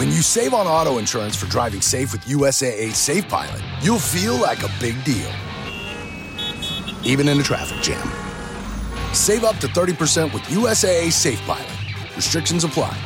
When you save on auto insurance for driving safe with USAA Safe Pilot, you'll feel like a big deal, even in a traffic jam. Save up to 30% with USAA Safe Pilot. Restrictions apply.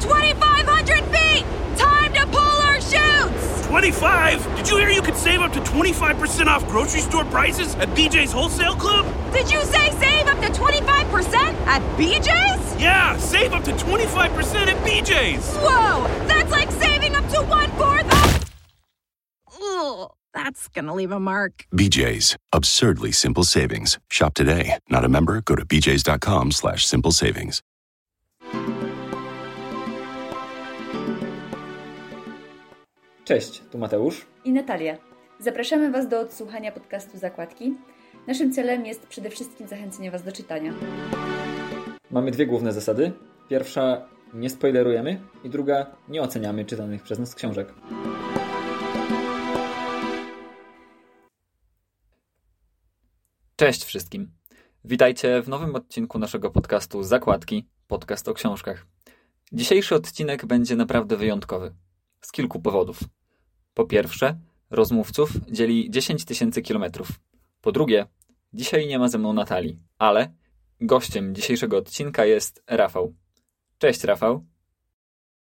2,500 feet! Time to pull our chutes! 25? Did you hear you could save up to 25% off grocery store prices at BJ's Wholesale Club? Did you say save up to 25% at BJ's? Yeah, save up to 25% at BJ's. Whoa! That's like saving up to one fourth of. Ugh, that's gonna leave a mark. BJ's. Absurdly simple savings. Shop today. Not a member? Go to bjs.com slash simple savings. Cześć, tu Mateusz. i Natalia. Zapraszamy Was do odsłuchania podcastu Zakładki. Naszym celem jest przede wszystkim zachęcenie Was do czytania. Mamy dwie główne zasady. Pierwsza, nie spoilerujemy i druga, nie oceniamy czytanych przez nas książek. Cześć wszystkim. Witajcie w nowym odcinku naszego podcastu Zakładki, podcast o książkach. Dzisiejszy odcinek będzie naprawdę wyjątkowy. Z kilku powodów. Po pierwsze, rozmówców dzieli 10 tysięcy kilometrów. Po drugie, dzisiaj nie ma ze mną Natalii, ale gościem dzisiejszego odcinka jest Rafał. Cześć Rafał.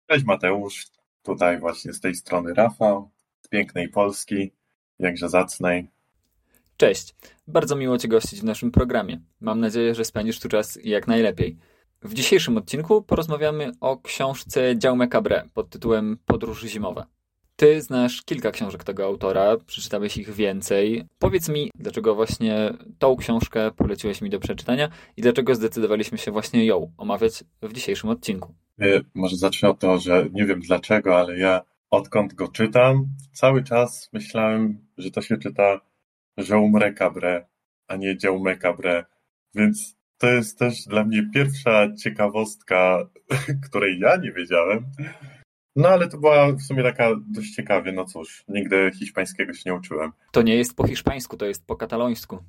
Cześć Mateusz, tutaj właśnie z tej strony Rafał, z pięknej Polski, jakże zacnej. Cześć. Bardzo miło Cię gościć w naszym programie. Mam nadzieję, że spędzisz tu czas jak najlepiej. W dzisiejszym odcinku porozmawiamy o książce Jaume Cabré pod tytułem Podróż zimowa. Ty znasz kilka książek tego autora, przeczytałeś ich więcej. Powiedz mi, dlaczego właśnie tą książkę poleciłeś mi do przeczytania i dlaczego zdecydowaliśmy się właśnie ją omawiać w dzisiejszym odcinku. Y, Może zacznę od tego, że nie wiem dlaczego, ale ja odkąd go czytam, cały czas myślałem, że to się czyta Jaume Cabré, a nie Jaume Cabré, więc to jest też dla mnie pierwsza ciekawostka, której ja nie wiedziałem. No ale to była w sumie taka dość ciekawie, no cóż, nigdy hiszpańskiego się nie uczyłem. To nie jest po hiszpańsku, to jest po katalońsku.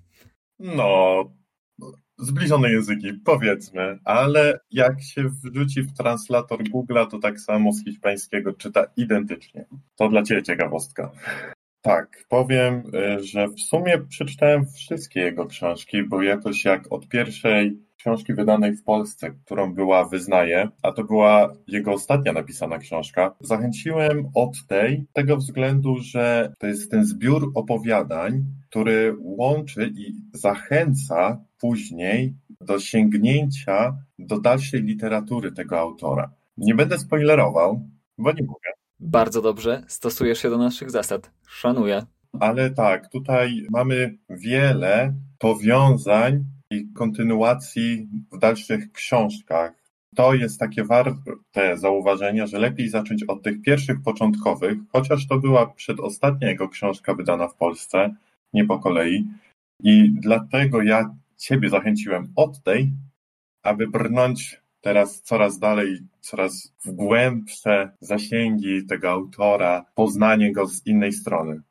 No, zbliżone języki, powiedzmy, ale jak się wrzuci w translator Google'a, to tak samo z hiszpańskiego czyta identycznie. To dla Ciebie ciekawostka. Tak, powiem, y, że w sumie przeczytałem wszystkie jego książki, bo jakoś jak od pierwszej książki wydanej w Polsce, którą była Wyznaję, a to była jego ostatnia napisana książka, zachęciłem od tej, tego względu, że to jest ten zbiór opowiadań, który łączy i zachęca później do sięgnięcia do dalszej literatury tego autora. Nie będę spoilerował, bo nie mogę. Bardzo dobrze, stosujesz się do naszych zasad. Szanuję. Ale tak, tutaj mamy wiele powiązań kontynuacji w dalszych książkach. To jest takie warte zauważenia, że lepiej zacząć od tych pierwszych początkowych, chociaż to była przedostatnia jego książka wydana w Polsce, nie po kolei. I dlatego ja Ciebie zachęciłem od tej, aby brnąć teraz coraz dalej, coraz w głębsze zasięgi tego autora, poznanie go z innej strony.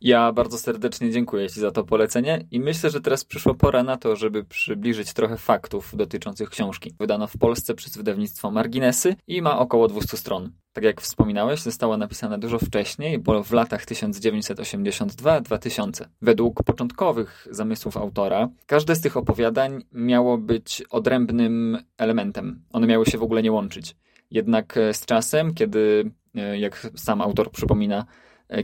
Ja bardzo serdecznie dziękuję Ci za to polecenie i myślę, że teraz przyszła pora na to, żeby przybliżyć trochę faktów dotyczących książki. Wydano w Polsce przez wydawnictwo Marginesy i ma około 200 stron. Tak jak wspominałeś, została napisana dużo wcześniej, bo w latach 1982-2000. Według początkowych zamysłów autora, każde z tych opowiadań miało być odrębnym elementem. One miały się w ogóle nie łączyć. Jednak z czasem, kiedy, e, jak sam autor przypomina,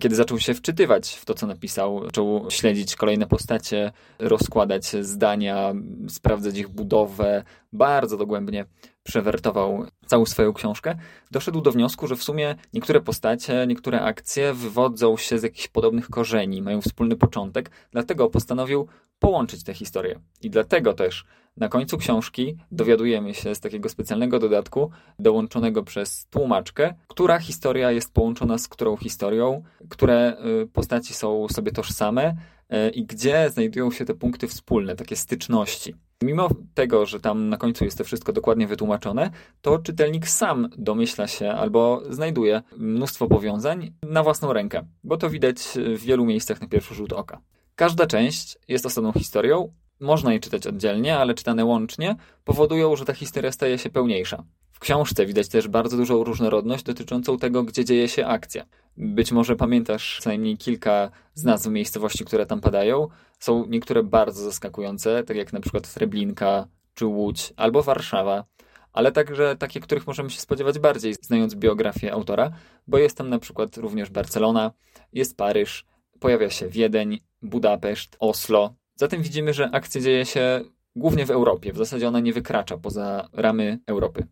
kiedy zaczął się wczytywać w to, co napisał, zaczął śledzić kolejne postacie, rozkładać zdania, sprawdzać ich budowę, bardzo dogłębnie przewertował całą swoją książkę, doszedł do wniosku, że w sumie niektóre postacie, niektóre akcje wywodzą się z jakichś podobnych korzeni, mają wspólny początek, dlatego postanowił połączyć te historie. I dlatego też na końcu książki dowiadujemy się z takiego specjalnego dodatku, dołączonego przez tłumaczkę, która historia jest połączona z którą historią, które y, postaci są sobie tożsame y, i gdzie znajdują się te punkty wspólne, takie styczności. Mimo tego, że tam na końcu jest to wszystko dokładnie wytłumaczone, to czytelnik sam domyśla się albo znajduje mnóstwo powiązań na własną rękę, bo to widać w wielu miejscach na pierwszy rzut oka. Każda część jest osobną historią, można je czytać oddzielnie, ale czytane łącznie powodują, że ta historia staje się pełniejsza. W książce widać też bardzo dużą różnorodność dotyczącą tego, gdzie dzieje się akcja. Być może pamiętasz co najmniej kilka z nazw miejscowości, które tam padają. Są niektóre bardzo zaskakujące, tak jak na przykład Treblinka czy Łódź albo Warszawa, ale także takie, których możemy się spodziewać bardziej, znając biografię autora, bo jest tam na przykład również Barcelona, jest Paryż, pojawia się Wiedeń, Budapeszt, Oslo. Zatem widzimy, że akcja dzieje się głównie w Europie. W zasadzie ona nie wykracza poza ramy Europy.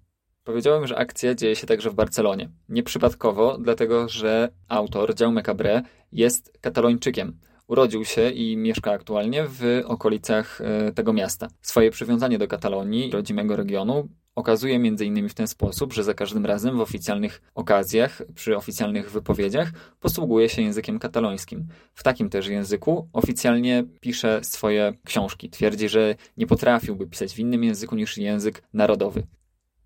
Powiedziałem, że akcja dzieje się także w Barcelonie. Nieprzypadkowo, dlatego że autor, Jaume Cabré, jest katalończykiem. Urodził się i mieszka aktualnie w okolicach e, tego miasta. Swoje przywiązanie do Katalonii, rodzimego regionu, okazuje m.in. w ten sposób, że za każdym razem w oficjalnych okazjach, przy oficjalnych wypowiedziach posługuje się językiem katalońskim. W takim też języku oficjalnie pisze swoje książki. Twierdzi, że nie potrafiłby pisać w innym języku niż język narodowy.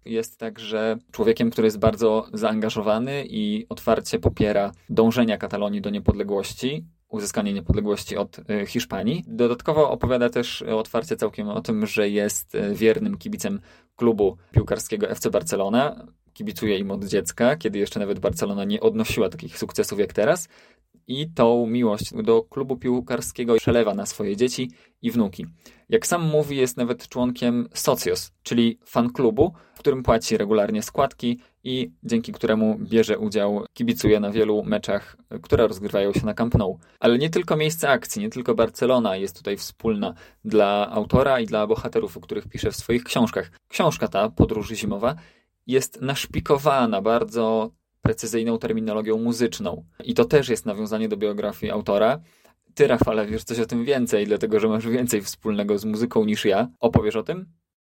Jest także człowiekiem, który jest bardzo zaangażowany i otwarcie popiera dążenia Katalonii do niepodległości, uzyskanie niepodległości od y, Hiszpanii. Dodatkowo opowiada też otwarcie całkiem o tym, że jest y, wiernym kibicem klubu piłkarskiego FC Barcelona. Kibicuje im od dziecka, kiedy jeszcze nawet Barcelona nie odnosiła takich sukcesów jak teraz. I tą miłość do klubu piłkarskiego przelewa na swoje dzieci i wnuki. Jak sam mówi, jest nawet członkiem Socios, czyli fan klubu, w którym płaci regularnie składki i dzięki któremu bierze udział, kibicuje na wielu meczach, które rozgrywają się na Camp Nou. Ale nie tylko miejsce akcji, nie tylko Barcelona jest tutaj wspólna dla autora i dla bohaterów, o których pisze w swoich książkach. Książka ta, Podróż Zimowa, jest naszpikowana bardzo precyzyjną terminologią muzyczną. I to też jest nawiązanie do biografii autora. Ty, Rafale, wiesz coś o tym więcej, dlatego że masz więcej wspólnego z muzyką niż ja. Opowiesz o tym?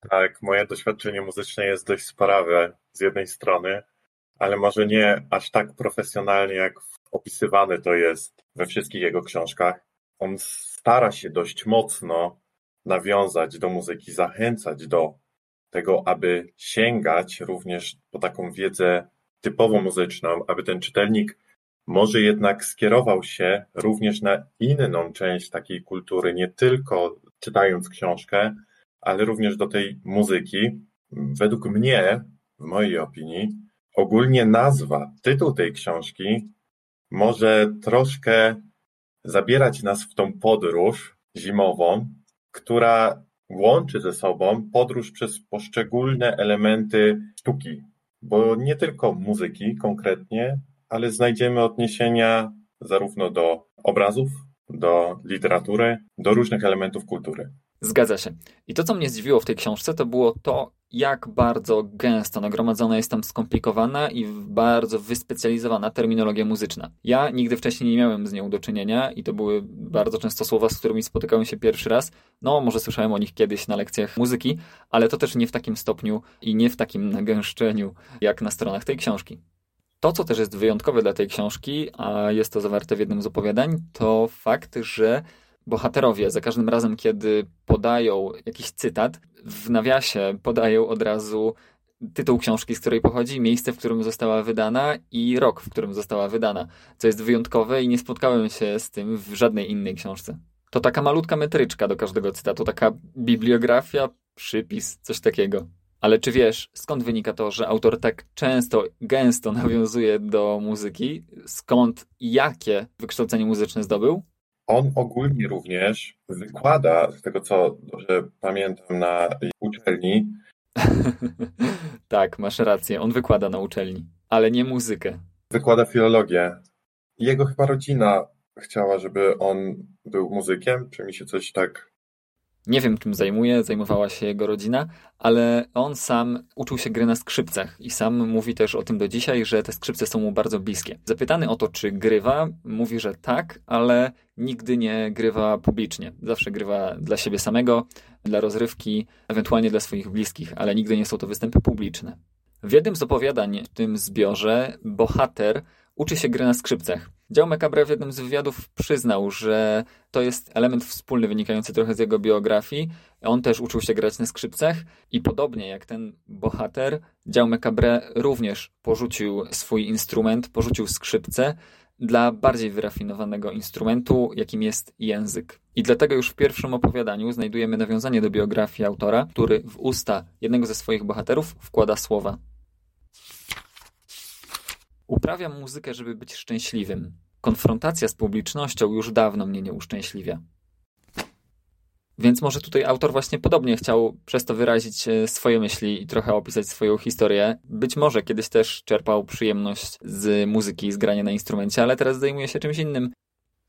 Tak, moje doświadczenie muzyczne jest dość sparawe z jednej strony, ale może nie aż tak profesjonalnie, jak opisywany to jest we wszystkich jego książkach. On stara się dość mocno nawiązać do muzyki, zachęcać do tego, aby sięgać również po taką wiedzę typowo muzyczną, aby ten czytelnik może jednak skierował się również na inną część takiej kultury, nie tylko czytając książkę, ale również do tej muzyki. Według mnie, w mojej opinii, ogólnie nazwa, tytuł tej książki może troszkę zabierać nas w tą podróż zimową, która łączy ze sobą podróż przez poszczególne elementy sztuki, bo nie tylko muzyki konkretnie, ale znajdziemy odniesienia zarówno do obrazów, do literatury, do różnych elementów kultury. Zgadza się. I to, co mnie zdziwiło w tej książce, to było to, jak bardzo gęsto nagromadzona jest tam skomplikowana i bardzo wyspecjalizowana terminologia muzyczna. Ja nigdy wcześniej nie miałem z nią do czynienia i to były bardzo często słowa, z którymi spotykałem się pierwszy raz. No, może słyszałem o nich kiedyś na lekcjach muzyki, ale to też nie w takim stopniu i nie w takim nagęszczeniu, jak na stronach tej książki. To, co też jest wyjątkowe dla tej książki, a jest to zawarte w jednym z opowiadań, to fakt, że bohaterowie za każdym razem, kiedy podają jakiś cytat, w nawiasie podają od razu tytuł książki, z której pochodzi, miejsce, w którym została wydana i rok, w którym została wydana, co jest wyjątkowe i nie spotkałem się z tym w żadnej innej książce. To taka malutka metryczka do każdego cytatu, taka bibliografia, przypis, coś takiego. Ale czy wiesz, skąd wynika to, że autor tak często, gęsto nawiązuje do muzyki? Skąd i jakie wykształcenie muzyczne zdobył? On ogólnie również wykłada, z tego co dobrze pamiętam, na uczelni. tak, masz rację, on wykłada na uczelni, ale nie muzykę. Wykłada filologię. Jego chyba rodzina chciała, żeby on był muzykiem, czy mi się coś tak nie wiem, czym zajmuje, zajmowała się jego rodzina, ale on sam uczył się gry na skrzypcach i sam mówi też o tym do dzisiaj, że te skrzypce są mu bardzo bliskie. Zapytany o to, czy grywa, mówi, że tak, ale nigdy nie grywa publicznie. Zawsze grywa dla siebie samego, dla rozrywki, ewentualnie dla swoich bliskich, ale nigdy nie są to występy publiczne. W jednym z opowiadań w tym zbiorze bohater uczy się gry na skrzypcach. Dział Macabre w jednym z wywiadów przyznał, że to jest element wspólny wynikający trochę z jego biografii. On też uczył się grać na skrzypcach i podobnie jak ten bohater, Dział Macabre również porzucił swój instrument, porzucił skrzypce, dla bardziej wyrafinowanego instrumentu, jakim jest język. I dlatego już w pierwszym opowiadaniu znajdujemy nawiązanie do biografii autora, który w usta jednego ze swoich bohaterów wkłada słowa. Uprawiam muzykę, żeby być szczęśliwym. Konfrontacja z publicznością już dawno mnie nie uszczęśliwia. Więc może tutaj autor właśnie podobnie chciał przez to wyrazić e, swoje myśli i trochę opisać swoją historię. Być może kiedyś też czerpał przyjemność z muzyki i z grania na instrumencie, ale teraz zajmuje się czymś innym.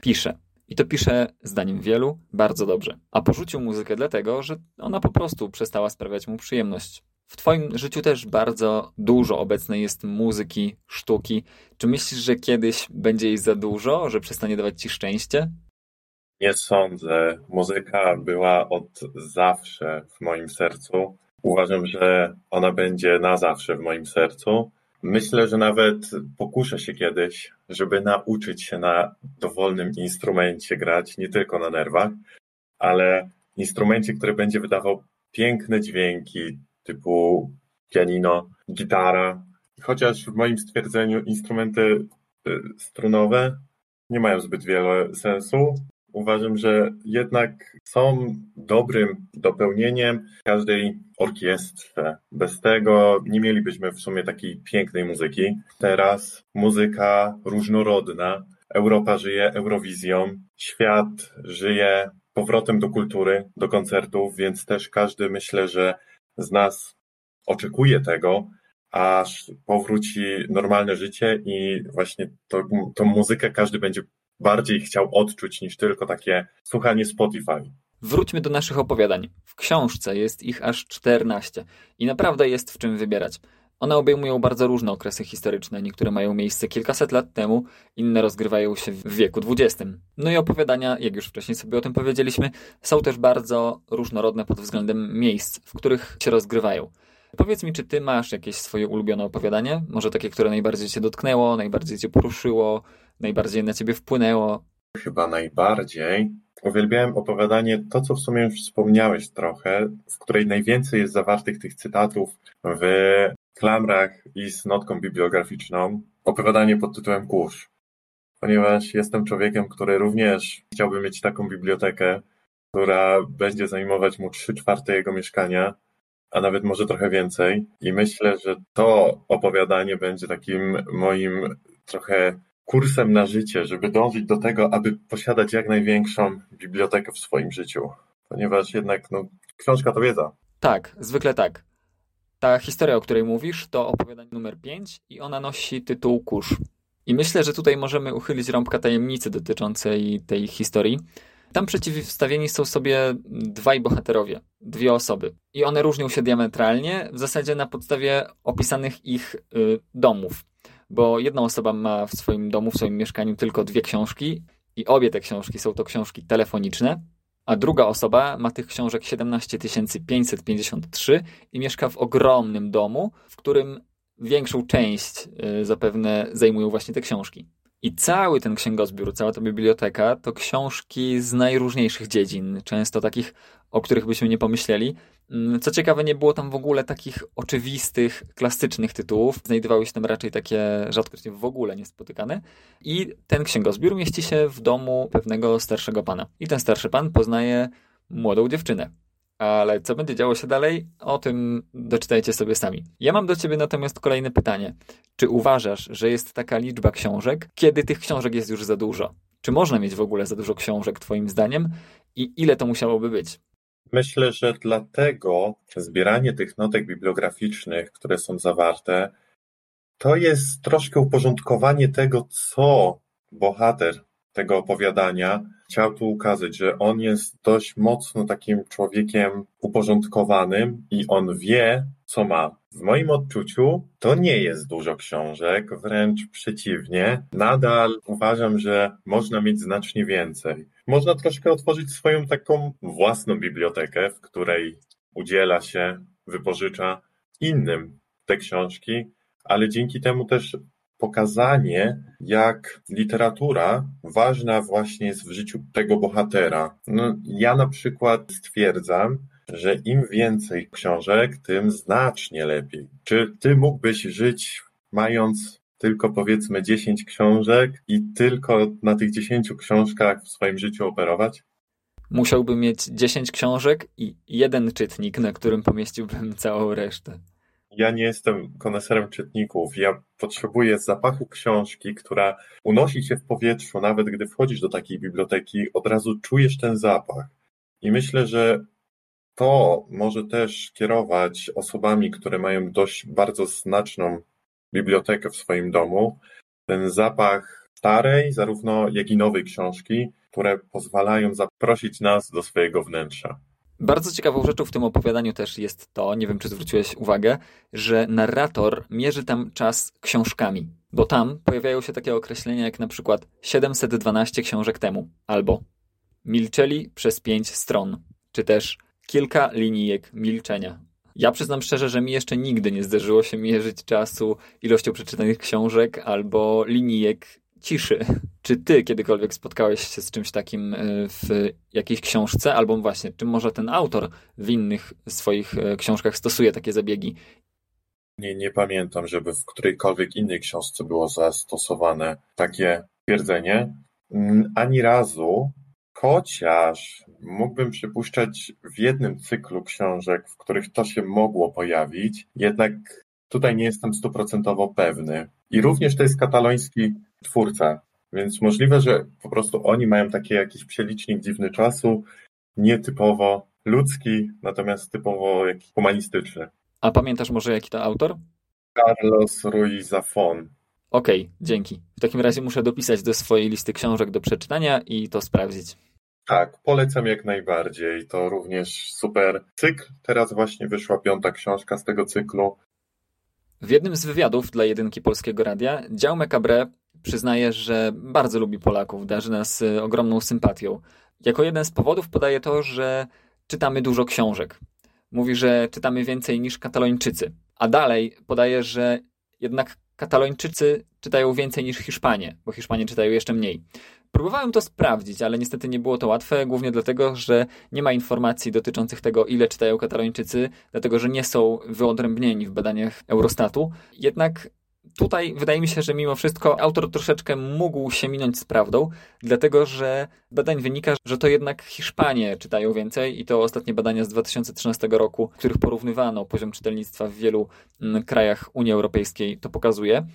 Pisze. I to pisze, zdaniem wielu, bardzo dobrze. A porzucił muzykę dlatego, że ona po prostu przestała sprawiać mu przyjemność. W Twoim życiu też bardzo dużo obecnej jest muzyki, sztuki. Czy myślisz, że kiedyś będzie jej za dużo, że przestanie dawać Ci szczęście? Nie sądzę. Muzyka była od zawsze w moim sercu. Uważam, że ona będzie na zawsze w moim sercu. Myślę, że nawet pokuszę się kiedyś, żeby nauczyć się na dowolnym instrumencie grać, nie tylko na nerwach, ale instrumencie, który będzie wydawał piękne dźwięki, typu pianino, gitara. Chociaż w moim stwierdzeniu instrumenty y, strunowe nie mają zbyt wiele sensu, uważam, że jednak są dobrym dopełnieniem każdej orkiestrze. Bez tego nie mielibyśmy w sumie takiej pięknej muzyki. Teraz muzyka różnorodna. Europa żyje Eurowizją, świat żyje powrotem do kultury, do koncertów, więc też każdy myślę, że z nas oczekuje tego, aż powróci normalne życie i właśnie to, tą muzykę każdy będzie bardziej chciał odczuć niż tylko takie słuchanie Spotify. Wróćmy do naszych opowiadań. W książce jest ich aż 14 i naprawdę jest w czym wybierać. One obejmują bardzo różne okresy historyczne. Niektóre mają miejsce kilkaset lat temu, inne rozgrywają się w wieku XX. No i opowiadania, jak już wcześniej sobie o tym powiedzieliśmy, są też bardzo różnorodne pod względem miejsc, w których się rozgrywają. Powiedz mi, czy ty masz jakieś swoje ulubione opowiadanie? Może takie, które najbardziej cię dotknęło, najbardziej cię poruszyło, najbardziej na ciebie wpłynęło? Chyba najbardziej. Uwielbiałem opowiadanie, to co w sumie już wspomniałeś trochę, w której najwięcej jest zawartych tych cytatów w klamrach i z notką bibliograficzną. Opowiadanie pod tytułem Kurz. Ponieważ jestem człowiekiem, który również chciałby mieć taką bibliotekę, która będzie zajmować mu trzy czwarte jego mieszkania, a nawet może trochę więcej. I myślę, że to opowiadanie będzie takim moim trochę kursem na życie, żeby dążyć do tego, aby posiadać jak największą bibliotekę w swoim życiu. Ponieważ jednak no, książka to wiedza. Tak, zwykle tak. Ta historia, o której mówisz, to opowiadanie numer 5 i ona nosi tytuł Kurz. I myślę, że tutaj możemy uchylić rąbka tajemnicy dotyczącej tej historii. Tam przeciwstawieni są sobie dwaj bohaterowie, dwie osoby. I one różnią się diametralnie, w zasadzie na podstawie opisanych ich y, domów. Bo jedna osoba ma w swoim domu, w swoim mieszkaniu tylko dwie książki, i obie te książki są to książki telefoniczne, a druga osoba ma tych książek 17 553 i mieszka w ogromnym domu, w którym większą część y, zapewne zajmują właśnie te książki. I cały ten księgozbiór, cała ta biblioteka to książki z najróżniejszych dziedzin, często takich, o których byśmy nie pomyśleli. Mm, co ciekawe, nie było tam w ogóle takich oczywistych, klasycznych tytułów. Znajdowały się tam raczej takie rzadko w ogóle niespotykane. I ten księgozbiór mieści się w domu pewnego starszego pana. I ten starszy pan poznaje młodą dziewczynę. Ale co będzie działo się dalej, o tym doczytajcie sobie sami. Ja mam do ciebie natomiast kolejne pytanie. Czy uważasz, że jest taka liczba książek, kiedy tych książek jest już za dużo? Czy można mieć w ogóle za dużo książek, Twoim zdaniem? I ile to musiałoby być? Myślę, że dlatego zbieranie tych notek bibliograficznych, które są zawarte, to jest troszkę uporządkowanie tego, co bohater tego opowiadania chciał tu ukazać, że on jest dość mocno takim człowiekiem uporządkowanym i on wie, co ma. W moim odczuciu to nie jest dużo książek, wręcz przeciwnie. Nadal uważam, że można mieć znacznie więcej. Można troszkę otworzyć swoją taką własną bibliotekę, w której udziela się, wypożycza innym te książki, ale dzięki temu też pokazanie, jak literatura ważna właśnie jest w życiu tego bohatera. No, ja na przykład stwierdzam, że im więcej książek, tym znacznie lepiej. Czy ty mógłbyś żyć mając tylko powiedzmy 10 książek i tylko na tych 10 książkach w swoim życiu operować? Musiałbym mieć 10 książek i jeden czytnik, na którym pomieściłbym całą resztę. Ja nie jestem koneserem czytników. Ja potrzebuję zapachu książki, która unosi się w powietrzu. Nawet gdy wchodzisz do takiej biblioteki, od razu czujesz ten zapach. I myślę, że to może też kierować osobami, które mają dość bardzo znaczną bibliotekę w swoim domu. Ten zapach starej, zarówno jak i nowej książki, które pozwalają zaprosić nas do swojego wnętrza. Bardzo ciekawą rzeczą w tym opowiadaniu też jest to, nie wiem czy zwróciłeś uwagę, że narrator mierzy tam czas książkami. Bo tam pojawiają się takie określenia jak na przykład 712 książek temu, albo milczeli przez pięć stron, czy też kilka linijek milczenia. Ja przyznam szczerze, że mi jeszcze nigdy nie zdarzyło się mierzyć czasu ilością przeczytanych książek albo linijek ciszy. Czy ty kiedykolwiek spotkałeś się z czymś takim e, w jakiejś książce, albo właśnie, czy może ten autor w innych swoich e, książkach stosuje takie zabiegi? Nie, nie pamiętam, żeby w którejkolwiek innej książce było zastosowane takie twierdzenie. Ani razu, chociaż mógłbym przypuszczać w jednym cyklu książek, w których to się mogło pojawić, jednak tutaj nie jestem stuprocentowo pewny. I również to jest kataloński twórca, więc możliwe, że po prostu oni mają taki jakiś przelicznik dziwny czasu, nietypowo ludzki, natomiast typowo jakiś humanistyczny. A pamiętasz może jaki to autor? Carlos Ruiz Zafón. Okej, okay, dzięki. W takim razie muszę dopisać do swojej listy książek do przeczytania i to sprawdzić. Tak, polecam jak najbardziej. To również super cykl. Teraz właśnie wyszła piąta książka z tego cyklu. W jednym z wywiadów dla jedynki Polskiego Radia dział Macabre przyznaje, że bardzo lubi Polaków, darzy nas y, ogromną sympatią. Jako jeden z powodów podaje to, że czytamy dużo książek. Mówi, że czytamy więcej niż katalończycy. A dalej podaje, że jednak katalończycy czytają więcej niż Hiszpanie, bo Hiszpanie czytają jeszcze mniej. Próbowałem to sprawdzić, ale niestety nie było to łatwe, głównie dlatego, że nie ma informacji dotyczących tego, ile czytają katalończycy, dlatego że nie są wyodrębnieni w badaniach Eurostatu. Jednak tutaj wydaje mi się, że mimo wszystko autor troszeczkę mógł się minąć z prawdą, dlatego że badań wynika, że to jednak Hiszpanie czytają więcej i to ostatnie badania z 2013 roku, w których porównywano poziom czytelnictwa w wielu mm, krajach Unii Europejskiej, to pokazuje.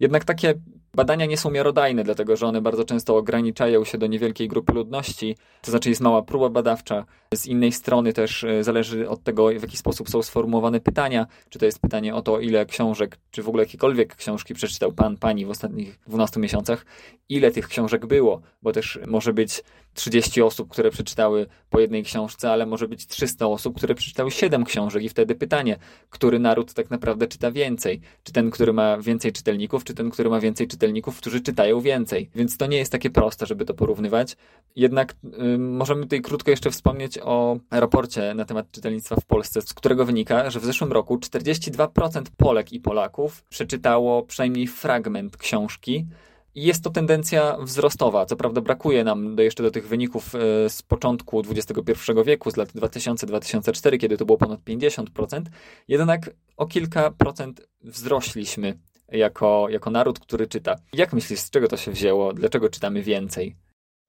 Jednak takie Badania nie są miarodajne, dlatego że one bardzo często ograniczają się do niewielkiej grupy ludności, to znaczy jest mała próba badawcza. Z innej strony też e, zależy od tego, w jaki sposób są sformułowane pytania. Czy to jest pytanie o to, ile książek, czy w ogóle jakiekolwiek książki przeczytał pan, pani w ostatnich 12 miesiącach, ile tych książek było, bo też może być 30 osób, które przeczytały po jednej książce, ale może być 300 osób, które przeczytały 7 książek i wtedy pytanie, który naród tak naprawdę czyta więcej? Czy ten, który ma więcej czytelników, czy ten, który ma więcej czytelników, którzy czytają więcej? Więc to nie jest takie proste, żeby to porównywać. Jednak y, możemy tutaj krótko jeszcze wspomnieć o raporcie na temat czytelnictwa w Polsce, z którego wynika, że w zeszłym roku 42% Polek i Polaków przeczytało przynajmniej fragment książki, jest to tendencja wzrostowa. Co prawda brakuje nam do, jeszcze do tych wyników e, z początku XXI wieku, z lat 2000-2004, kiedy to było ponad 50%, jednak o kilka procent wzrośliśmy jako, jako naród, który czyta. Jak myślisz, z czego to się wzięło? Dlaczego czytamy więcej?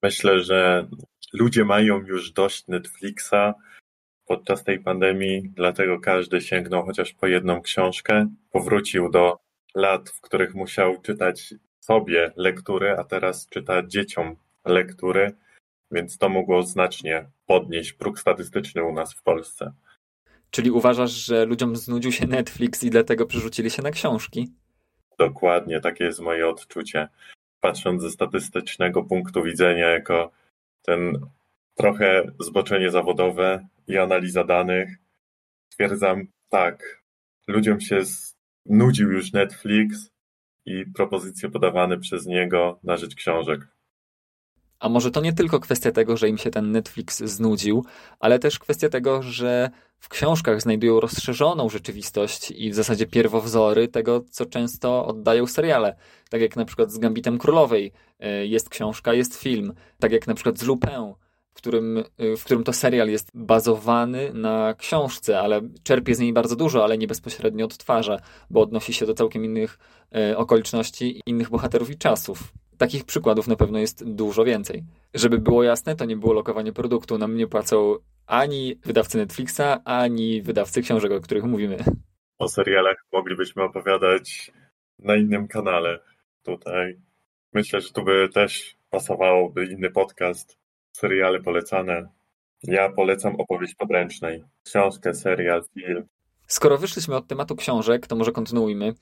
Myślę, że ludzie mają już dość Netflixa podczas tej pandemii, dlatego każdy sięgnął chociaż po jedną książkę, powrócił do lat, w których musiał czytać sobie lektury, a teraz czyta dzieciom lektury, więc to mogło znacznie podnieść próg statystyczny u nas w Polsce. Czyli uważasz, że ludziom znudził się Netflix i dlatego przerzucili się na książki? Dokładnie, takie jest moje odczucie. Patrząc ze statystycznego punktu widzenia, jako ten trochę zboczenie zawodowe i analiza danych, stwierdzam tak, ludziom się nudził już Netflix, i propozycje podawane przez niego na rzecz książek. A może to nie tylko kwestia tego, że im się ten Netflix znudził, ale też kwestia tego, że w książkach znajdują rozszerzoną rzeczywistość i w zasadzie pierwowzory tego, co często oddają seriale. Tak jak na przykład z Gambitem Królowej e, jest książka, jest film. Tak jak na przykład z Lupin w którym, w którym to serial jest bazowany na książce, ale czerpie z niej bardzo dużo, ale nie bezpośrednio odtwarza, bo odnosi się do całkiem innych okoliczności, innych bohaterów i czasów. Takich przykładów na pewno jest dużo więcej. Żeby było jasne, to nie było lokowanie produktu. Nam nie płacą ani wydawcy Netflixa, ani wydawcy książek, o których mówimy. O serialach moglibyśmy opowiadać na innym kanale. Tutaj myślę, że tu by też pasowałoby inny podcast. Seriale polecane. Ja polecam opowieść podręcznej. Książkę, serial, film. Skoro wyszliśmy od tematu książek, to może kontynuujmy.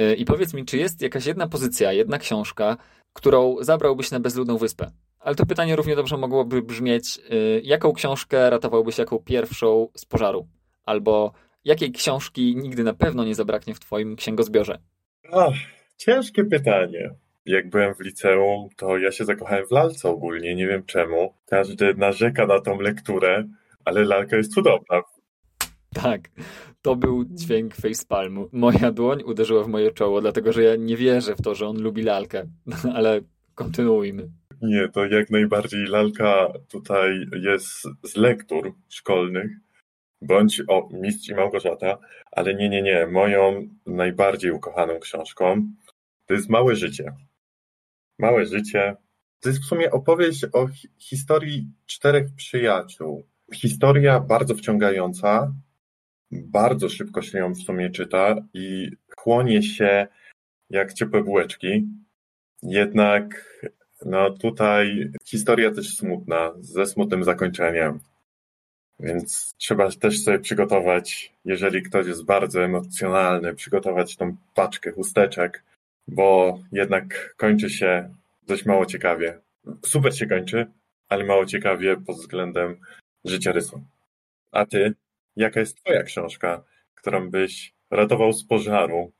Y, I powiedz mi, czy jest jakaś jedna pozycja, jedna książka, którą zabrałbyś na bezludną wyspę? Ale to pytanie równie dobrze mogłoby brzmieć, y, jaką książkę ratowałbyś jako pierwszą z pożaru? Albo jakiej książki nigdy na pewno nie zabraknie w twoim księgozbiorze? Ach, ciężkie pytanie. Jak byłem w liceum, to ja się zakochałem w lalce ogólnie, nie wiem czemu. Każdy narzeka na tą lekturę, ale lalka jest cudowna. Tak, to był dźwięk facepalmu. Moja dłoń uderzyła w moje czoło, dlatego że ja nie wierzę w to, że on lubi lalkę. Ale kontynuujmy. Nie, to jak najbardziej lalka tutaj jest z lektur szkolnych, bądź o Mistrz i Małgorzata, ale nie, nie, nie. Moją najbardziej ukochaną książką to jest Małe Życie. Małe Życie to jest w sumie opowieść o historii czterech przyjaciół. Historia bardzo wciągająca, bardzo szybko się ją w sumie czyta i chłonie się jak ciepłe bułeczki. Jednak no tutaj historia też smutna, ze smutnym zakończeniem. Więc trzeba też sobie przygotować, jeżeli ktoś jest bardzo emocjonalny, przygotować tą paczkę chusteczek, bo jednak kończy się dość mało ciekawie. Super się kończy, ale mało ciekawie pod względem życia rysu. A ty, jaka jest twoja książka, którą byś ratował z pożaru,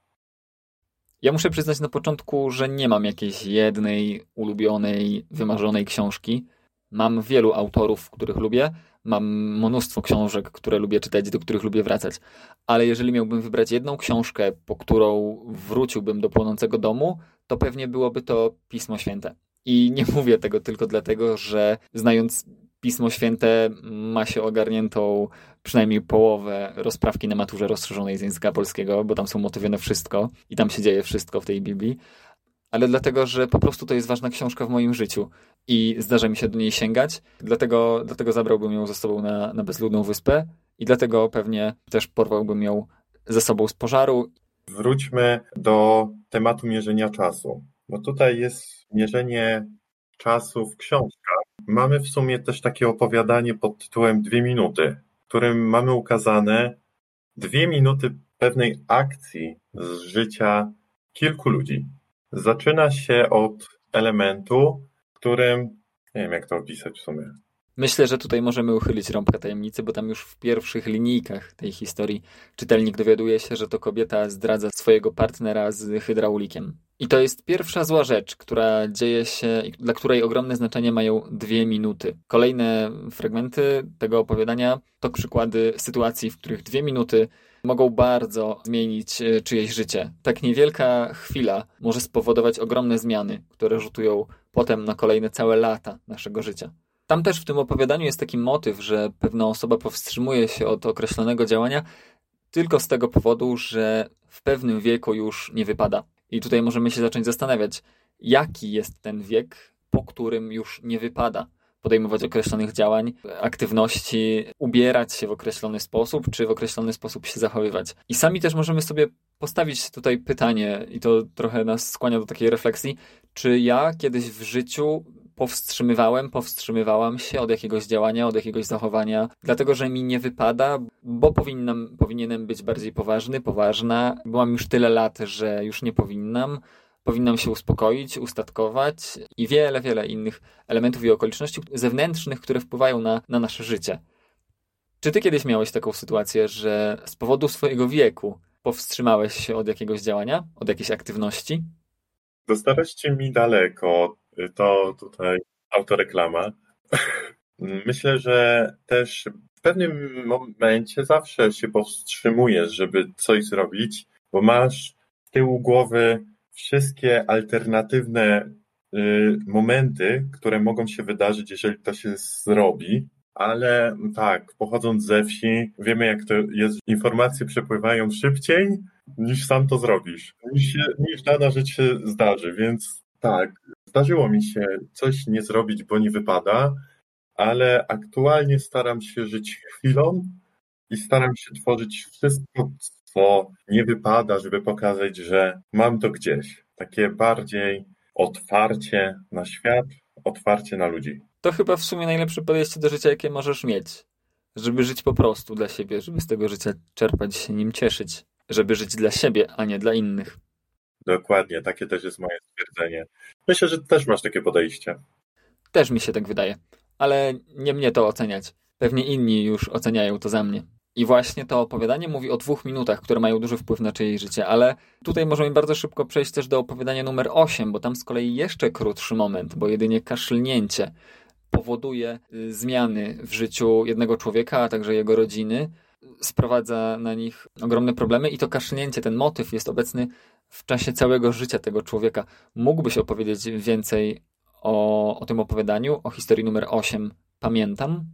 ja muszę przyznać na początku, że nie mam jakiejś jednej ulubionej, wymarzonej książki. Mam wielu autorów, których lubię, mam mnóstwo książek, które lubię czytać, do których lubię wracać. Ale jeżeli miałbym wybrać jedną książkę, po którą wróciłbym do płonącego domu, to pewnie byłoby to Pismo Święte. I nie mówię tego tylko dlatego, że znając Pismo Święte ma się ogarniętą przynajmniej połowę rozprawki na maturze rozszerzonej z języka polskiego, bo tam są motywione wszystko i tam się dzieje wszystko w tej Biblii, ale dlatego, że po prostu to jest ważna książka w moim życiu i zdarza mi się do niej sięgać, dlatego, dlatego zabrałbym ją ze sobą na, na bezludną wyspę i dlatego pewnie też porwałbym ją ze sobą z pożaru. Wróćmy do tematu mierzenia czasu, bo tutaj jest mierzenie czasu w książkach. Mamy w sumie też takie opowiadanie pod tytułem Dwie minuty którym mamy ukazane dwie minuty pewnej akcji z życia kilku ludzi. Zaczyna się od elementu, którym nie wiem jak to opisać w sumie. Myślę, że tutaj możemy uchylić rąbkę tajemnicy, bo tam już w pierwszych linijkach tej historii czytelnik dowiaduje się, że to kobieta zdradza swojego partnera z hydraulikiem. I to jest pierwsza zła rzecz, która dzieje się, dla której ogromne znaczenie mają dwie minuty. Kolejne fragmenty tego opowiadania to przykłady sytuacji, w których dwie minuty mogą bardzo zmienić e, czyjeś życie. Tak niewielka chwila może spowodować ogromne zmiany, które rzutują potem na kolejne całe lata naszego życia. Tam też w tym opowiadaniu jest taki motyw, że pewna osoba powstrzymuje się od określonego działania tylko z tego powodu, że w pewnym wieku już nie wypada. I tutaj możemy się zacząć zastanawiać, jaki jest ten wiek, po którym już nie wypada podejmować określonych działań, aktywności, ubierać się w określony sposób, czy w określony sposób się zachowywać. I sami też możemy sobie postawić tutaj pytanie, i to trochę nas skłania do takiej refleksji, czy ja kiedyś w życiu powstrzymywałem, powstrzymywałam się od jakiegoś działania, od jakiegoś zachowania, dlatego że mi nie wypada, bo powinnam, powinienem być bardziej poważny, poważna. Byłam już tyle lat, że już nie powinnam. Powinnam się uspokoić, ustatkować i wiele, wiele innych elementów i okoliczności zewnętrznych, które wpływają na, na nasze życie. Czy ty kiedyś miałeś taką sytuację, że z powodu swojego wieku powstrzymałeś się od jakiegoś działania, od jakiejś aktywności? Do starości mi daleko to tutaj autoreklama. Myślę, że też w pewnym momencie zawsze się powstrzymujesz, żeby coś zrobić, bo masz z tyłu głowy wszystkie alternatywne y, momenty, które mogą się wydarzyć, jeżeli to się zrobi, ale tak, pochodząc ze wsi, wiemy jak to jest, informacje przepływają szybciej niż sam to zrobisz, niż, niż dana rzecz się zdarzy, więc tak, zdarzyło mi się coś nie zrobić, bo nie wypada, ale aktualnie staram się żyć chwilą i staram się tworzyć wszystko, co nie wypada, żeby pokazać, że mam to gdzieś. Takie bardziej otwarcie na świat, otwarcie na ludzi. To chyba w sumie najlepsze podejście do życia, jakie możesz mieć. Żeby żyć po prostu dla siebie, żeby z tego życia czerpać, się nim cieszyć. Żeby żyć dla siebie, a nie dla innych. Dokładnie, takie też jest moje stwierdzenie. Myślę, że też masz takie podejście. Też mi się tak wydaje. Ale nie mnie to oceniać. Pewnie inni już oceniają to za mnie. I właśnie to opowiadanie mówi o dwóch minutach, które mają duży wpływ na czyjeś życie, ale tutaj możemy bardzo szybko przejść też do opowiadania numer 8, bo tam z kolei jeszcze krótszy moment, bo jedynie kaszlnięcie powoduje y, zmiany w życiu jednego człowieka, a także jego rodziny, sprowadza na nich ogromne problemy i to kaszlnięcie, ten motyw jest obecny w czasie całego życia tego człowieka. Mógłbyś opowiedzieć więcej o, o tym opowiadaniu, o historii numer 8, pamiętam?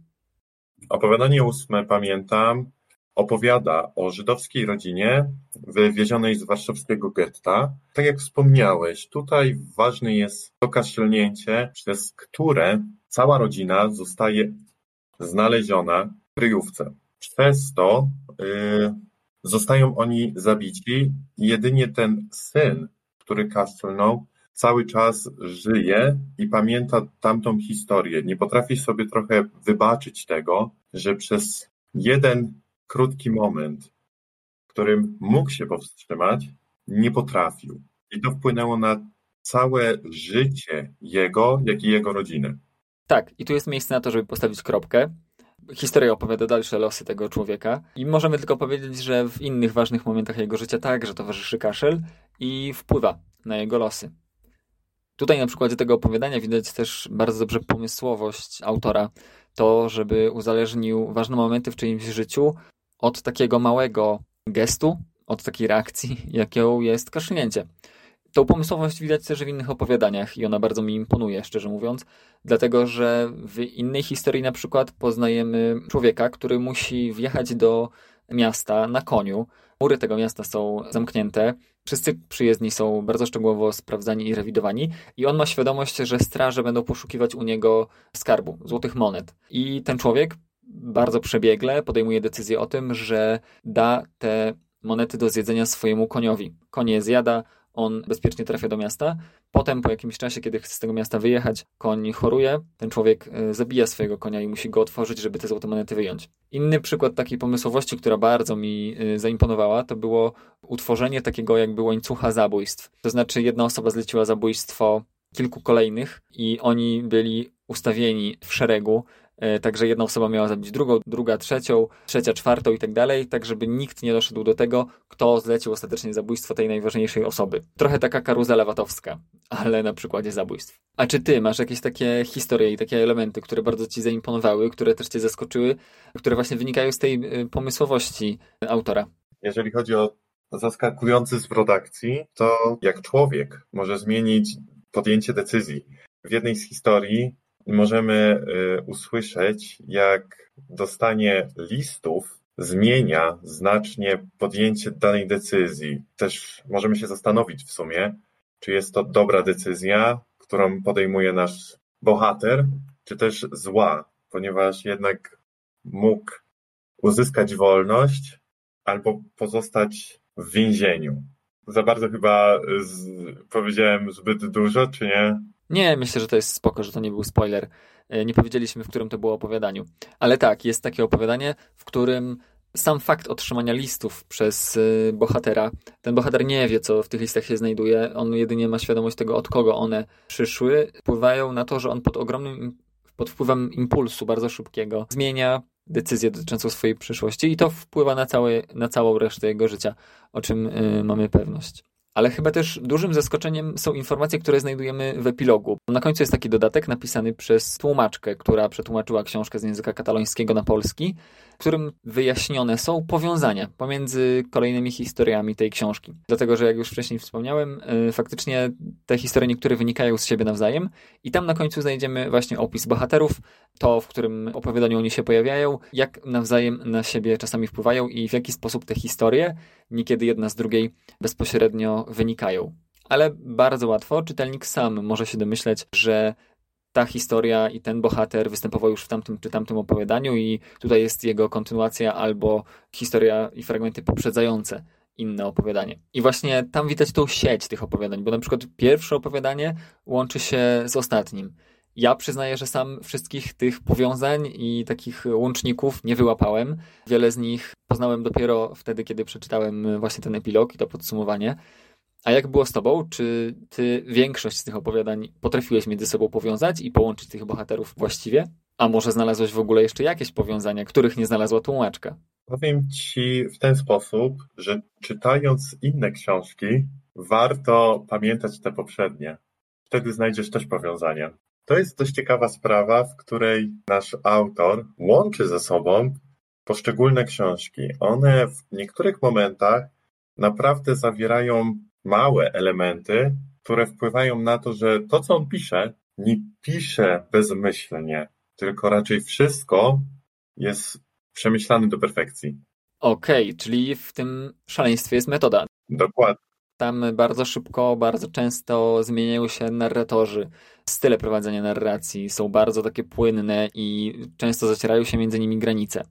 Opowiadanie ósme, pamiętam, opowiada o żydowskiej rodzinie wywiezionej z warszawskiego getta. Tak jak wspomniałeś, tutaj ważne jest to kaszlnięcie, przez które cała rodzina zostaje znaleziona w kryjówce. Przez to yy, zostają oni zabici jedynie ten syn, który kaszlnął, cały czas żyje i pamięta tamtą historię. Nie potrafi sobie trochę wybaczyć tego, że przez jeden krótki moment, którym mógł się powstrzymać, nie potrafił. I to wpłynęło na całe życie jego, jak i jego rodziny. Tak, i tu jest miejsce na to, żeby postawić kropkę. Historia opowiada dalsze losy tego człowieka i możemy tylko powiedzieć, że w innych ważnych momentach jego życia także towarzyszy kaszel i wpływa na jego losy. Tutaj na przykładzie tego opowiadania widać też bardzo dobrze pomysłowość autora. To, żeby uzależnił ważne momenty w czyimś życiu od takiego małego gestu, od takiej reakcji, jaką jest kaszlnięcie. Tą pomysłowość widać też w innych opowiadaniach i ona bardzo mi imponuje, szczerze mówiąc, dlatego że w innej historii na przykład poznajemy człowieka, który musi wjechać do miasta na koniu. Mury tego miasta są zamknięte, wszyscy przyjezdni są bardzo szczegółowo sprawdzani i rewidowani i on ma świadomość, że straże będą poszukiwać u niego skarbu, złotych monet. I ten człowiek bardzo przebiegle podejmuje decyzję o tym, że da te monety do zjedzenia swojemu koniowi. Konie zjada, on bezpiecznie trafia do miasta. Potem, po jakimś czasie, kiedy chce z tego miasta wyjechać, koń choruje, ten człowiek e, zabija swojego konia i musi go otworzyć, żeby te złote monety wyjąć. Inny przykład takiej pomysłowości, która bardzo mi e, zaimponowała, to było utworzenie takiego jakby łańcucha zabójstw. To znaczy, jedna osoba zleciła zabójstwo kilku kolejnych i oni byli ustawieni w szeregu także jedna osoba miała zabić drugą, druga trzecią, trzecia czwartą i tak dalej, tak żeby nikt nie doszedł do tego, kto zlecił ostatecznie zabójstwo tej najważniejszej osoby. Trochę taka karuzela watowska, ale na przykładzie zabójstw. A czy ty masz jakieś takie historie i takie elementy, które bardzo ci zaimponowały, które też cię zaskoczyły, które właśnie wynikają z tej y, pomysłowości autora? Jeżeli chodzi o zaskakujący zwrot akcji, to jak człowiek może zmienić podjęcie decyzji. W jednej z historii możemy y, usłyszeć, jak dostanie listów zmienia znacznie podjęcie danej decyzji. Też możemy się zastanowić w sumie, czy jest to dobra decyzja, którą podejmuje nasz bohater, czy też zła, ponieważ jednak mógł uzyskać wolność albo pozostać w więzieniu. Za bardzo chyba z, powiedziałem zbyt dużo, czy nie? Nie, myślę, że to jest spoko, że to nie był spoiler. E, nie powiedzieliśmy, w którym to było opowiadaniu. Ale tak, jest takie opowiadanie, w którym sam fakt otrzymania listów przez e, bohatera, ten bohater nie wie, co w tych listach się znajduje, on jedynie ma świadomość tego, od kogo one przyszły, wpływają na to, że on pod ogromnym, pod wpływem impulsu bardzo szybkiego zmienia decyzję dotyczącą swojej przyszłości i to wpływa na, całe, na całą resztę jego życia, o czym y, mamy pewność. Ale chyba też dużym zaskoczeniem są informacje, które znajdujemy w epilogu. Na końcu jest taki dodatek napisany przez tłumaczkę, która przetłumaczyła książkę z języka katalońskiego na polski. Którym wyjaśnione są powiązania pomiędzy kolejnymi historiami tej książki. Dlatego, że jak już wcześniej wspomniałem, y, faktycznie te historie niektóre wynikają z siebie nawzajem i tam na końcu znajdziemy właśnie opis bohaterów, to w którym opowiadaniu oni się pojawiają, jak nawzajem na siebie czasami wpływają i w jaki sposób te historie, niekiedy jedna z drugiej, bezpośrednio wynikają. Ale bardzo łatwo czytelnik sam może się domyśleć, że ta historia i ten bohater występował już w tamtym czy tamtym opowiadaniu i tutaj jest jego kontynuacja albo historia i fragmenty poprzedzające inne opowiadanie. I właśnie tam widać tą sieć tych opowiadań, bo na przykład pierwsze opowiadanie łączy się z ostatnim. Ja przyznaję, że sam wszystkich tych powiązań i takich łączników nie wyłapałem. Wiele z nich poznałem dopiero wtedy, kiedy przeczytałem właśnie ten epilog i to podsumowanie. A jak było z tobą? Czy ty większość z tych opowiadań potrafiłeś między sobą powiązać i połączyć tych bohaterów właściwie? A może znalazłeś w ogóle jeszcze jakieś powiązania, których nie znalazła tłumaczka? Powiem ci w ten sposób, że czytając inne książki, warto pamiętać te poprzednie. Wtedy znajdziesz też powiązania. To jest dość ciekawa sprawa, w której nasz autor łączy ze sobą poszczególne książki. One w niektórych momentach naprawdę zawierają małe elementy, które wpływają na to, że to, co on pisze, nie pisze bezmyślnie, tylko raczej wszystko jest przemyślane do perfekcji. Okej, okay, czyli w tym szaleństwie jest metoda. Dokładnie. Tam bardzo szybko, bardzo często zmieniają się narratorzy. Style prowadzenia narracji są bardzo takie płynne i często zacierają się między nimi granice.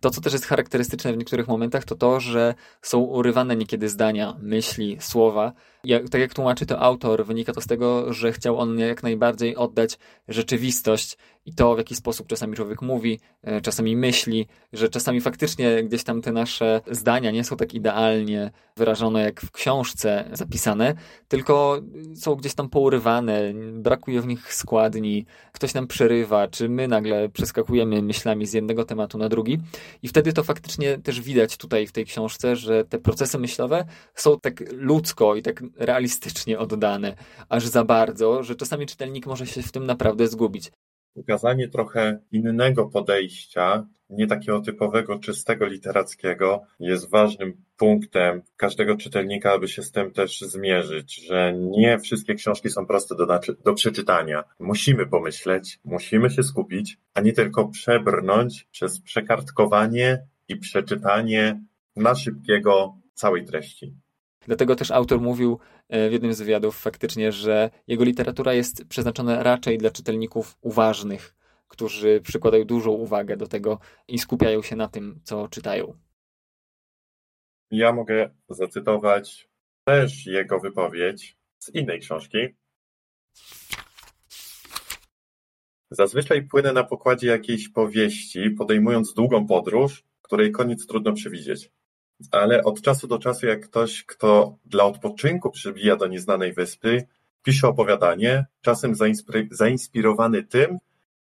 To, co też jest charakterystyczne w niektórych momentach, to to, że są urywane niekiedy zdania, myśli, słowa. Jak, tak jak tłumaczy to autor, wynika to z tego, że chciał on jak najbardziej oddać rzeczywistość i to, w jaki sposób czasami człowiek mówi, e, czasami myśli, że czasami faktycznie gdzieś tam te nasze zdania nie są tak idealnie wyrażone jak w książce zapisane, tylko są gdzieś tam pourywane, brakuje w nich składni, ktoś nam przerywa, czy my nagle przeskakujemy myślami z jednego tematu na drugi. I wtedy to faktycznie też widać tutaj w tej książce, że te procesy myślowe są tak ludzko i tak realistycznie oddane, aż za bardzo, że czasami czytelnik może się w tym naprawdę zgubić ukazanie trochę innego podejścia, nie takiego typowego, czystego literackiego, jest ważnym punktem każdego czytelnika, aby się z tym też zmierzyć, że nie wszystkie książki są proste do, do przeczytania. Musimy pomyśleć, musimy się skupić, a nie tylko przebrnąć przez przekartkowanie i przeczytanie na szybkiego całej treści. Dlatego też autor mówił e, w jednym z wywiadów faktycznie, że jego literatura jest przeznaczona raczej dla czytelników uważnych, którzy przykładają dużą uwagę do tego i skupiają się na tym, co czytają. Ja mogę zacytować też jego wypowiedź z innej książki. Zazwyczaj płynę na pokładzie jakiejś powieści, podejmując długą podróż, której koniec trudno przewidzieć ale od czasu do czasu, jak ktoś, kto dla odpoczynku przybija do nieznanej wyspy, pisze opowiadanie, czasem zainspirowany tym,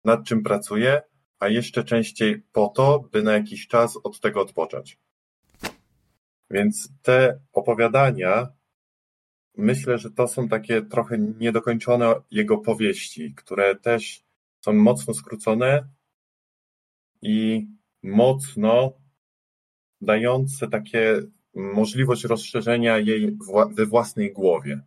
nad czym pracuje, a jeszcze częściej po to, by na jakiś czas od tego odpocząć. Więc te opowiadania, myślę, że to są takie trochę niedokończone jego powieści, które też są mocno skrócone i mocno dające takie możliwość rozszerzenia jej we własnej głowie.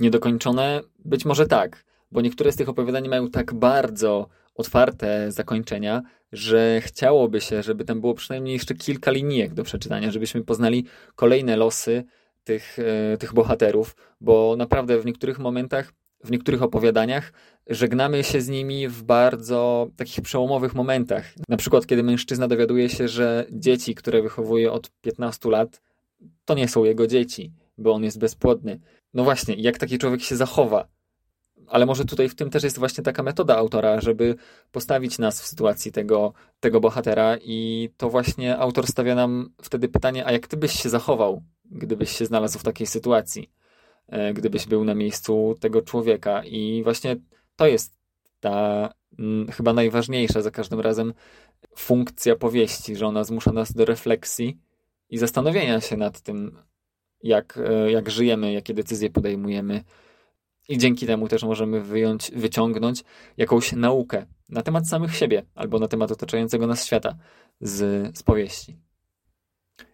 Niedokończone? Być może tak, bo niektóre z tych opowiadań mają tak bardzo otwarte zakończenia, że chciałoby się, żeby tam było przynajmniej jeszcze kilka linijek do przeczytania, żebyśmy poznali kolejne losy tych, e, tych bohaterów, bo naprawdę w niektórych momentach w niektórych opowiadaniach żegnamy się z nimi w bardzo takich przełomowych momentach. Na przykład, kiedy mężczyzna dowiaduje się, że dzieci, które wychowuje od 15 lat, to nie są jego dzieci, bo on jest bezpłodny. No właśnie, jak taki człowiek się zachowa? Ale może tutaj w tym też jest właśnie taka metoda autora, żeby postawić nas w sytuacji tego, tego bohatera, i to właśnie autor stawia nam wtedy pytanie: a jak ty byś się zachował, gdybyś się znalazł w takiej sytuacji? E, gdybyś był na miejscu tego człowieka. I właśnie to jest ta chyba najważniejsza za każdym razem funkcja powieści, że ona zmusza nas do refleksji i zastanowienia się nad tym, jak, e, jak żyjemy, jakie decyzje podejmujemy. I dzięki temu też możemy wyjąć, wyciągnąć jakąś naukę na temat samych siebie albo na temat otaczającego nas świata z, z powieści.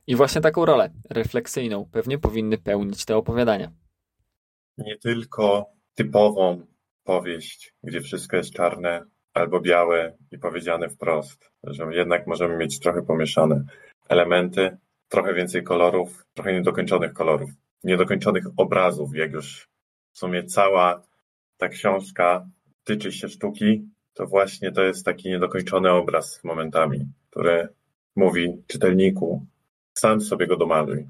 I właśnie taką rolę refleksyjną pewnie powinny pełnić te opowiadania. Nie tylko typową powieść, gdzie wszystko jest czarne albo białe i powiedziane wprost, że jednak możemy mieć trochę pomieszane elementy, trochę więcej kolorów, trochę niedokończonych kolorów, niedokończonych obrazów, jak już w sumie cała ta książka tyczy się sztuki, to właśnie to jest taki niedokończony obraz momentami, który mówi czytelniku, sam sobie go domaluj.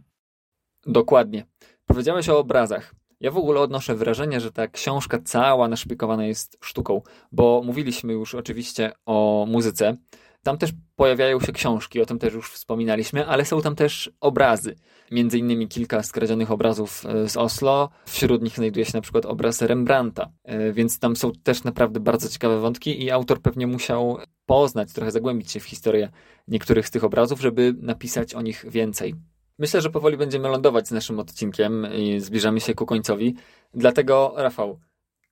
Dokładnie. Powiedziałeś o obrazach. Ja w ogóle odnoszę wrażenie, że ta książka cała naszpikowana jest sztuką, bo mówiliśmy już oczywiście o muzyce. Tam też pojawiają się książki, o tym też już wspominaliśmy, ale są tam też obrazy. Między innymi kilka skradzionych obrazów e, z Oslo. Wśród nich znajduje się na przykład obraz Rembrandta, e, więc tam są też naprawdę bardzo ciekawe wątki i autor pewnie musiał poznać, trochę zagłębić się w historię niektórych z tych obrazów, żeby napisać o nich więcej. Myślę, że powoli będziemy lądować z naszym odcinkiem i zbliżamy się ku końcowi. Dlatego, Rafał,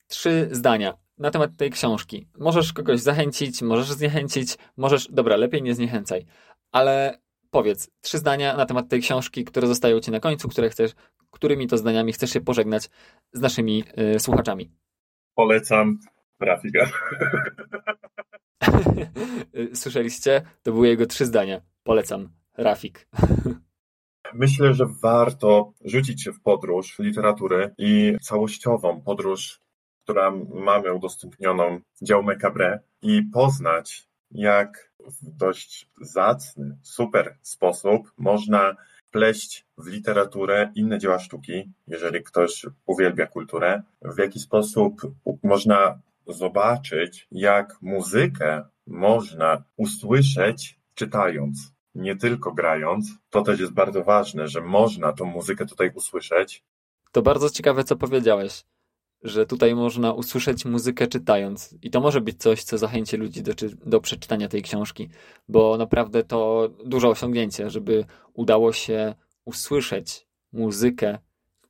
trzy zdania na temat tej książki. Możesz kogoś zachęcić, możesz zniechęcić, możesz, dobra, lepiej nie zniechęcaj, ale powiedz trzy zdania na temat tej książki, które zostają ci na końcu, które chcesz, którymi to zdaniami chcesz się pożegnać z naszymi y, słuchaczami. Polecam Rafika. Słyszeliście? To były jego trzy zdania. Polecam. Rafik. Myślę, że warto rzucić się w podróż literatury i całościową podróż, która mamy udostępnioną Jaume Cabré i poznać, jak w dość zacny, super sposób można pleść w literaturę inne dzieła sztuki, jeżeli ktoś uwielbia kulturę, w jaki sposób można zobaczyć, jak muzykę można usłyszeć czytając nie tylko grając. To też jest bardzo ważne, że można tą muzykę tutaj usłyszeć. To bardzo ciekawe, co powiedziałeś, że tutaj można usłyszeć muzykę czytając. I to może być coś, co zachęci ludzi do, do przeczytania tej książki, bo naprawdę to duże osiągnięcie, żeby udało się usłyszeć muzykę,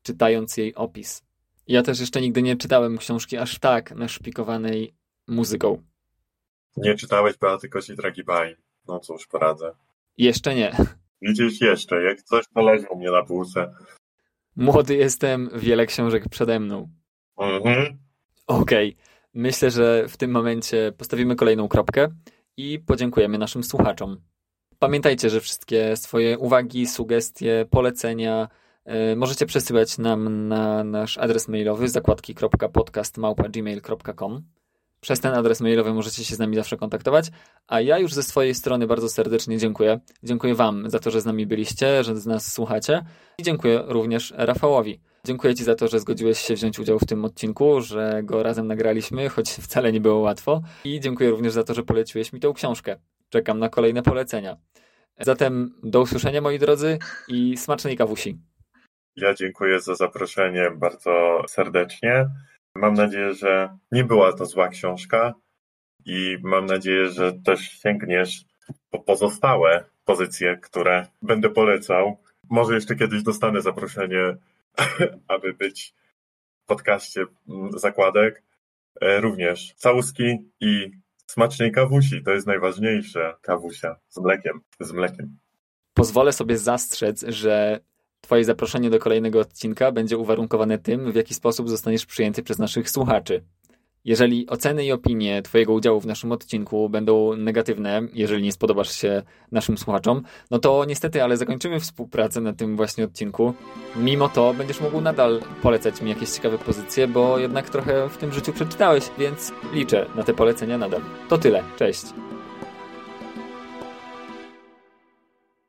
czytając jej opis. Ja też jeszcze nigdy nie czytałem książki aż tak naszpikowanej muzyką. Nie czytałeś Beaty Kosi-Dragibaj. No cóż, poradzę. Jeszcze nie. Widzisz jeszcze, jak coś to leży u mnie na półce. Młody jestem, wiele książek przede mną. Mhm. Okej, okay. myślę, że w tym momencie postawimy kolejną kropkę i podziękujemy naszym słuchaczom. Pamiętajcie, że wszystkie swoje uwagi, sugestie, polecenia yy, możecie przesyłać nam na nasz adres mailowy zakładki.podcast.gmail.com przez ten adres mailowy możecie się z nami zawsze kontaktować, a ja już ze swojej strony bardzo serdecznie dziękuję. Dziękuję Wam za to, że z nami byliście, że z nas słuchacie i dziękuję również Rafałowi. Dziękuję Ci za to, że zgodziłeś się wziąć udział w tym odcinku, że go razem nagraliśmy, choć wcale nie było łatwo. I dziękuję również za to, że poleciłeś mi tę książkę. Czekam na kolejne polecenia. Zatem do usłyszenia moi drodzy i smacznej kawusi. Ja dziękuję za zaproszenie bardzo serdecznie. Mam nadzieję, że nie była to zła książka i mam nadzieję, że też sięgniesz po pozostałe pozycje, które będę polecał. Może jeszcze kiedyś dostanę zaproszenie, aby być w podcaście zakładek. E, również całuski i smacznej kawusi. To jest najważniejsze. Kawusia z mlekiem. Z mlekiem. Pozwolę sobie zastrzec, że Twoje zaproszenie do kolejnego odcinka będzie uwarunkowane tym, w jaki sposób zostaniesz przyjęty przez naszych słuchaczy. Jeżeli oceny i opinie Twojego udziału w naszym odcinku będą negatywne, jeżeli nie spodobasz się naszym słuchaczom, no to niestety, ale zakończymy współpracę na tym właśnie odcinku. Mimo to będziesz mógł nadal polecać mi jakieś ciekawe pozycje, bo jednak trochę w tym życiu przeczytałeś, więc liczę na te polecenia nadal. To tyle. Cześć.